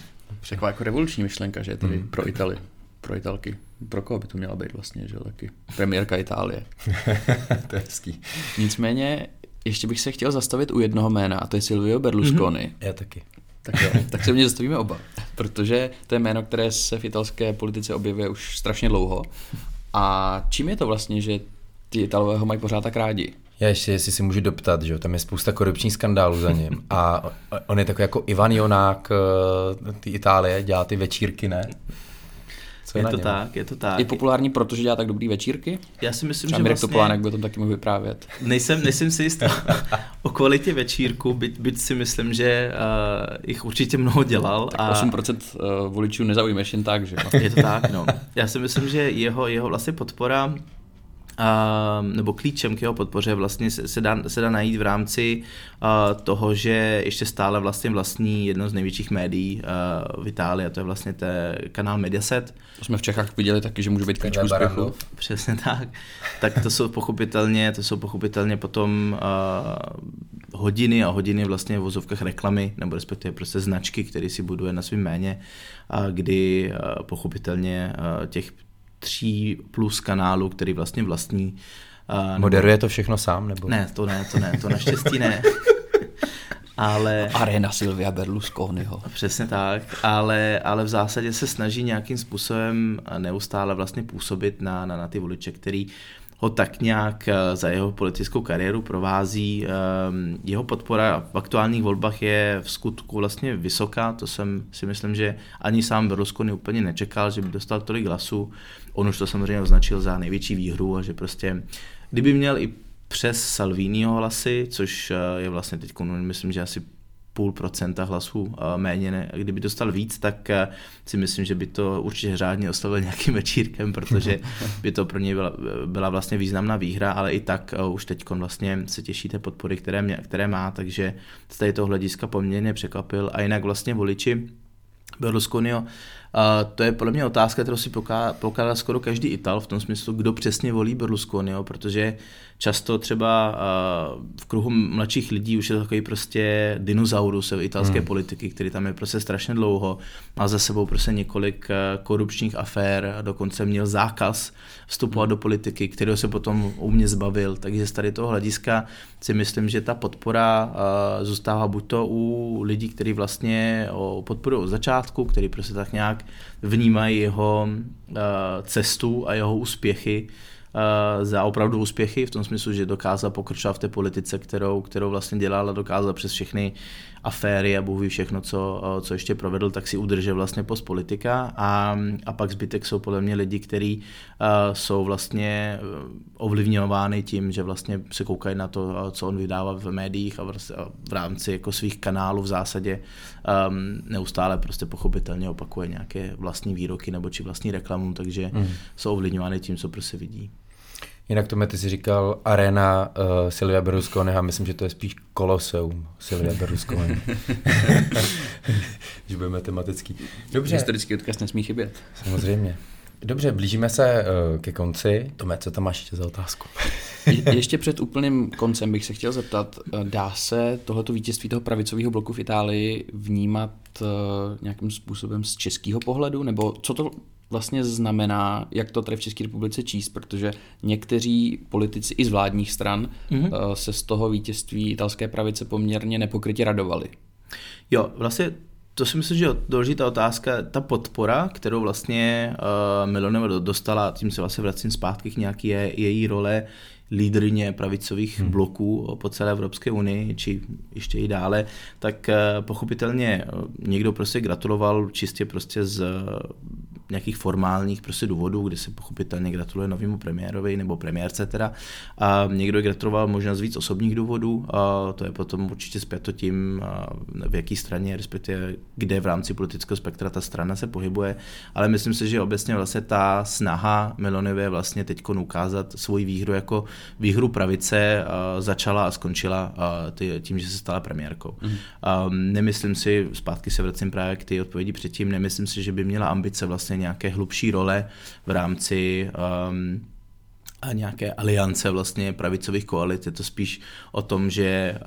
Taková jako revoluční myšlenka, že je tady hmm. pro Itali, pro Italky. Pro koho by to měla být vlastně, že taky? Premiérka Itálie. to je hezký. Nicméně, ještě bych se chtěl zastavit u jednoho jména, a to je Silvio Berlusconi. Mm-hmm. Já taky. Tak jo, tak se mě zastavíme oba, protože to je jméno, které se v italské politice objevuje už strašně dlouho. A čím je to vlastně, že ty Italové ho mají pořád tak rádi? Já ještě, jestli si můžu doptat, že tam je spousta korupčních skandálů za ním. A on je takový jako Ivan Jonák eh, ty Itálie, dělá ty večírky, ne? Co je, je to něm? tak, je to tak. Je populární, protože dělá tak dobrý večírky? Já si myslím, Třeba že Mirek vlastně... Topolánek by o tom taky mohl vyprávět. Nejsem, nejsem si jistý o kvalitě večírku, byť, byť si myslím, že uh, jich určitě mnoho dělal. Tak a... 8% uh, voličů nezaujmeš jen tak, že? je to tak, no. Já si myslím, že jeho, jeho vlastně podpora Uh, nebo klíčem k jeho podpoře vlastně se, se, dá, se dá najít v rámci uh, toho, že ještě stále vlastně vlastní jedno z největších médií uh, v Itálii a to je vlastně te kanál Mediaset. To jsme v Čechách viděli taky, že může být klíč úspěchu. Přesně tak. tak to jsou pochopitelně, to jsou pochopitelně potom uh, hodiny a hodiny vlastně v vozovkách reklamy, nebo respektive prostě značky, které si buduje na svým méně, uh, kdy uh, pochopitelně uh, těch tří plus kanálu, který vlastně vlastní. Uh, Moderuje to všechno sám? nebo? Ne, to ne, to ne, to naštěstí ne. ale... Arena Silvia Berlusconiho. Přesně tak, ale, ale v zásadě se snaží nějakým způsobem neustále vlastně působit na, na, na ty voliče, který ho tak nějak eh, za jeho politickou kariéru provází. Ehm, jeho podpora v aktuálních volbách je v skutku vlastně vysoká, to jsem si myslím, že ani sám Berlusconi úplně nečekal, že by dostal tolik hlasů. On už to samozřejmě označil za největší výhru a že prostě, kdyby měl i přes Salviniho hlasy, což eh, je vlastně teď, myslím, že asi půl procenta hlasů eh, méně. Ne? Kdyby dostal víc, tak eh, si myslím, že by to určitě řádně oslavil nějakým večírkem, protože by to pro něj byla, byla vlastně významná výhra, ale i tak už teď vlastně se těší té podpory, které, mě, které má, takže z této hlediska poměrně překvapil. A jinak vlastně voliči Berlusconiho to je podle mě otázka, kterou si pokládá skoro každý Ital v tom smyslu, kdo přesně volí Berlusconiho, protože často třeba v kruhu mladších lidí už je to takový prostě dinozaurus v italské hmm. politiky, který tam je prostě strašně dlouho, má za sebou prostě několik korupčních afér, a dokonce měl zákaz vstupovat hmm. do politiky, kterého se potom u mě zbavil, takže z tady toho hlediska si myslím, že ta podpora zůstává buď to u lidí, kteří vlastně podporují od začátku, který prostě tak nějak vnímají jeho cestu a jeho úspěchy za opravdu úspěchy, v tom smyslu, že dokázal pokračovat v té politice, kterou, kterou vlastně dělal a dokázal přes všechny aféry a ví všechno, co, uh, co ještě provedl, tak si udržel vlastně post politika a, a pak zbytek jsou podle mě lidi, kteří uh, jsou vlastně ovlivňovány tím, že vlastně se koukají na to, co on vydává v médiích a v, v rámci jako svých kanálů v zásadě um, neustále prostě pochopitelně opakuje nějaké vlastní výroky nebo či vlastní reklamu, takže mm. jsou ovlivňovány tím, co prostě vidí. Jinak to ty jsi říkal arena uh, Silvia Berlusconi a myslím, že to je spíš koloseum Silvia Berlusconi. že budeme tematický. Dobře. Historický odkaz nesmí chybět. Samozřejmě. Dobře, blížíme se uh, ke konci. Tome, co tam máš ještě za otázku? Je, ještě před úplným koncem bych se chtěl zeptat, uh, dá se tohoto vítězství toho pravicového bloku v Itálii vnímat uh, nějakým způsobem z českého pohledu, nebo co to vlastně znamená, jak to tady v České republice číst, protože někteří politici i z vládních stran mm-hmm. se z toho vítězství italské pravice poměrně nepokrytě radovali. Jo, vlastně to si myslím, že je důležitá otázka, ta podpora, kterou vlastně uh, Miloneva dostala, tím se vlastně vracím zpátky k nějaké je, její role lídrně pravicových hmm. bloků po celé Evropské unii, či ještě i dále, tak uh, pochopitelně někdo prostě gratuloval čistě prostě z nějakých formálních prostě důvodů, kde se pochopitelně gratuluje novému premiérovi nebo premiérce teda. A někdo gratuloval možná z víc osobních důvodů, a to je potom určitě zpěto tím, v jaký straně, respektive kde v rámci politického spektra ta strana se pohybuje. Ale myslím si, že obecně vlastně ta snaha Melonivy vlastně teď ukázat svoji výhru jako výhru pravice začala a skončila tím, že se stala premiérkou. Mm. Nemyslím si, zpátky se vracím právě k té odpovědi předtím, nemyslím si, že by měla ambice vlastně nějaké hlubší role v rámci um, a nějaké aliance vlastně pravicových koalic. Je to spíš o tom, že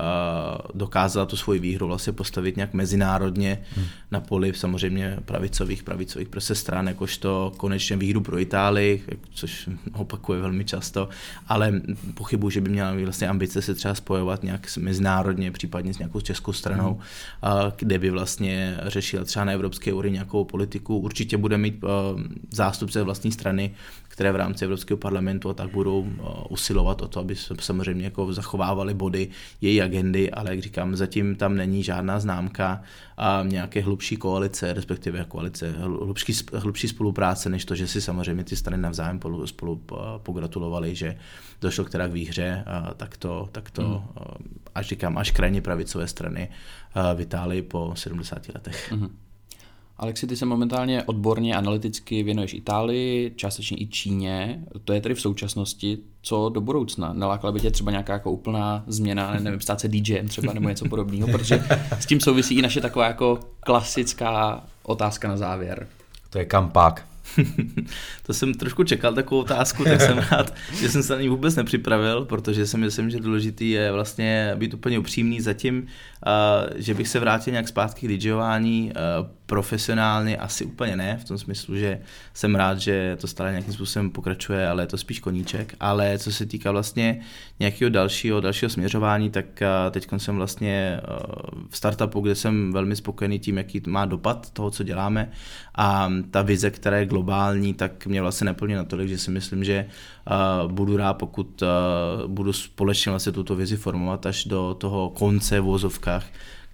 dokázala tu svoji výhru vlastně postavit nějak mezinárodně hmm. na poli samozřejmě pravicových, pravicových prostě stran, jakožto konečně výhru pro Itálii, což opakuje velmi často, ale pochybuji, že by měla vlastně ambice se třeba spojovat nějak mezinárodně, případně s nějakou českou stranou, hmm. kde by vlastně řešila třeba na Evropské úrovni nějakou politiku. Určitě bude mít zástupce vlastní strany, které v rámci Evropského parlamentu a tak budou uh, usilovat o to, aby se samozřejmě jako zachovávali body její agendy, ale jak říkám, zatím tam není žádná známka a nějaké hlubší koalice, respektive koalice, hlubší, hlubší spolupráce, než to, že si samozřejmě ty strany navzájem spolu, spolu uh, pogratulovali, že došlo k teda k výhře, tak to, tak to mm. až říkám, až krajně pravicové strany v Itálii po 70 letech. Mm. Alexi, ty se momentálně odborně analyticky věnuješ Itálii, částečně i Číně. To je tedy v současnosti. Co do budoucna? Nalákala by tě třeba nějaká jako úplná změna, nevím, stát se DJem třeba nebo něco podobného, protože s tím souvisí i naše taková jako klasická otázka na závěr. To je kampák. to jsem trošku čekal takovou otázku, tak jsem rád, že jsem se na ní vůbec nepřipravil, protože si myslím, že důležitý je vlastně být úplně upřímný zatím, že bych se vrátil nějak zpátky k DJování profesionálně asi úplně ne, v tom smyslu, že jsem rád, že to stále nějakým způsobem pokračuje, ale je to spíš koníček, ale co se týká vlastně nějakého dalšího, dalšího směřování, tak teď jsem vlastně v startupu, kde jsem velmi spokojený tím, jaký má dopad toho, co děláme. A ta vize, která je globální, tak mě vlastně neplně natolik, že si myslím, že budu rád, pokud budu společně vlastně tuto vizi formovat až do toho konce v vozovkách,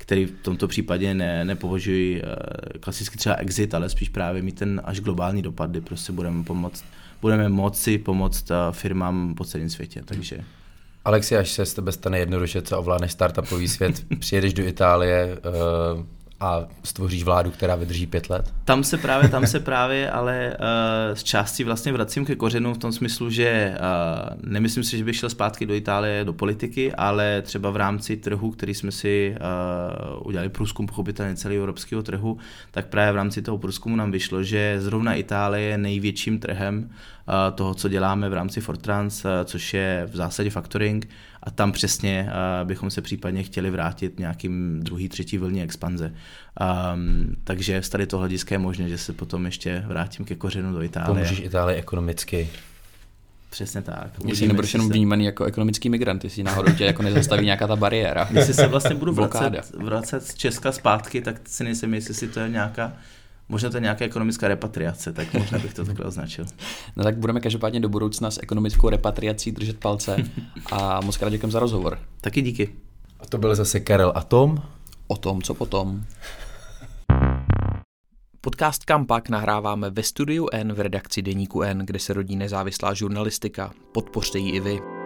který v tomto případě ne, nepovažuji klasicky třeba exit, ale spíš právě mít ten až globální dopad, kdy prostě budeme pomoct, budeme moci pomoct firmám po celém světě, takže... Alexi, až se z tebe stane jednoduše, co ovládneš startupový svět, přijedeš do Itálie, a stvoříš vládu, která vydrží pět let? Tam se právě, tam se právě, ale uh, z části vlastně vracím ke kořenu v tom smyslu, že uh, nemyslím si, že bych šel zpátky do Itálie, do politiky, ale třeba v rámci trhu, který jsme si uh, udělali průzkum pochopitelně celého evropského trhu, tak právě v rámci toho průzkumu nám vyšlo, že zrovna Itálie je největším trhem toho, co děláme v rámci Fortrans, což je v zásadě factoring a tam přesně bychom se případně chtěli vrátit nějakým druhý, třetí vlně expanze. Um, takže z tady toho hlediska je možné, že se potom ještě vrátím ke kořenu do Itálie. Pomůžeš Itálii ekonomicky. Přesně tak. Jestli nebudeš jenom vnímaný jako ekonomický migrant, jestli náhodou tě jako nezastaví nějaká ta bariéra. Jestli se vlastně budu vracet, vracet z Česka zpátky, tak si nejsem jestli si to je nějaká Možná to je nějaká ekonomická repatriace, tak možná bych to takhle označil. No tak budeme každopádně do budoucna s ekonomickou repatriací držet palce a moc krát děkujeme za rozhovor. Taky díky. A to byl zase Karel a Tom. O tom, co potom. Podcast Kampak nahráváme ve studiu N v redakci Deníku N, kde se rodí nezávislá žurnalistika. Podpořte ji i vy.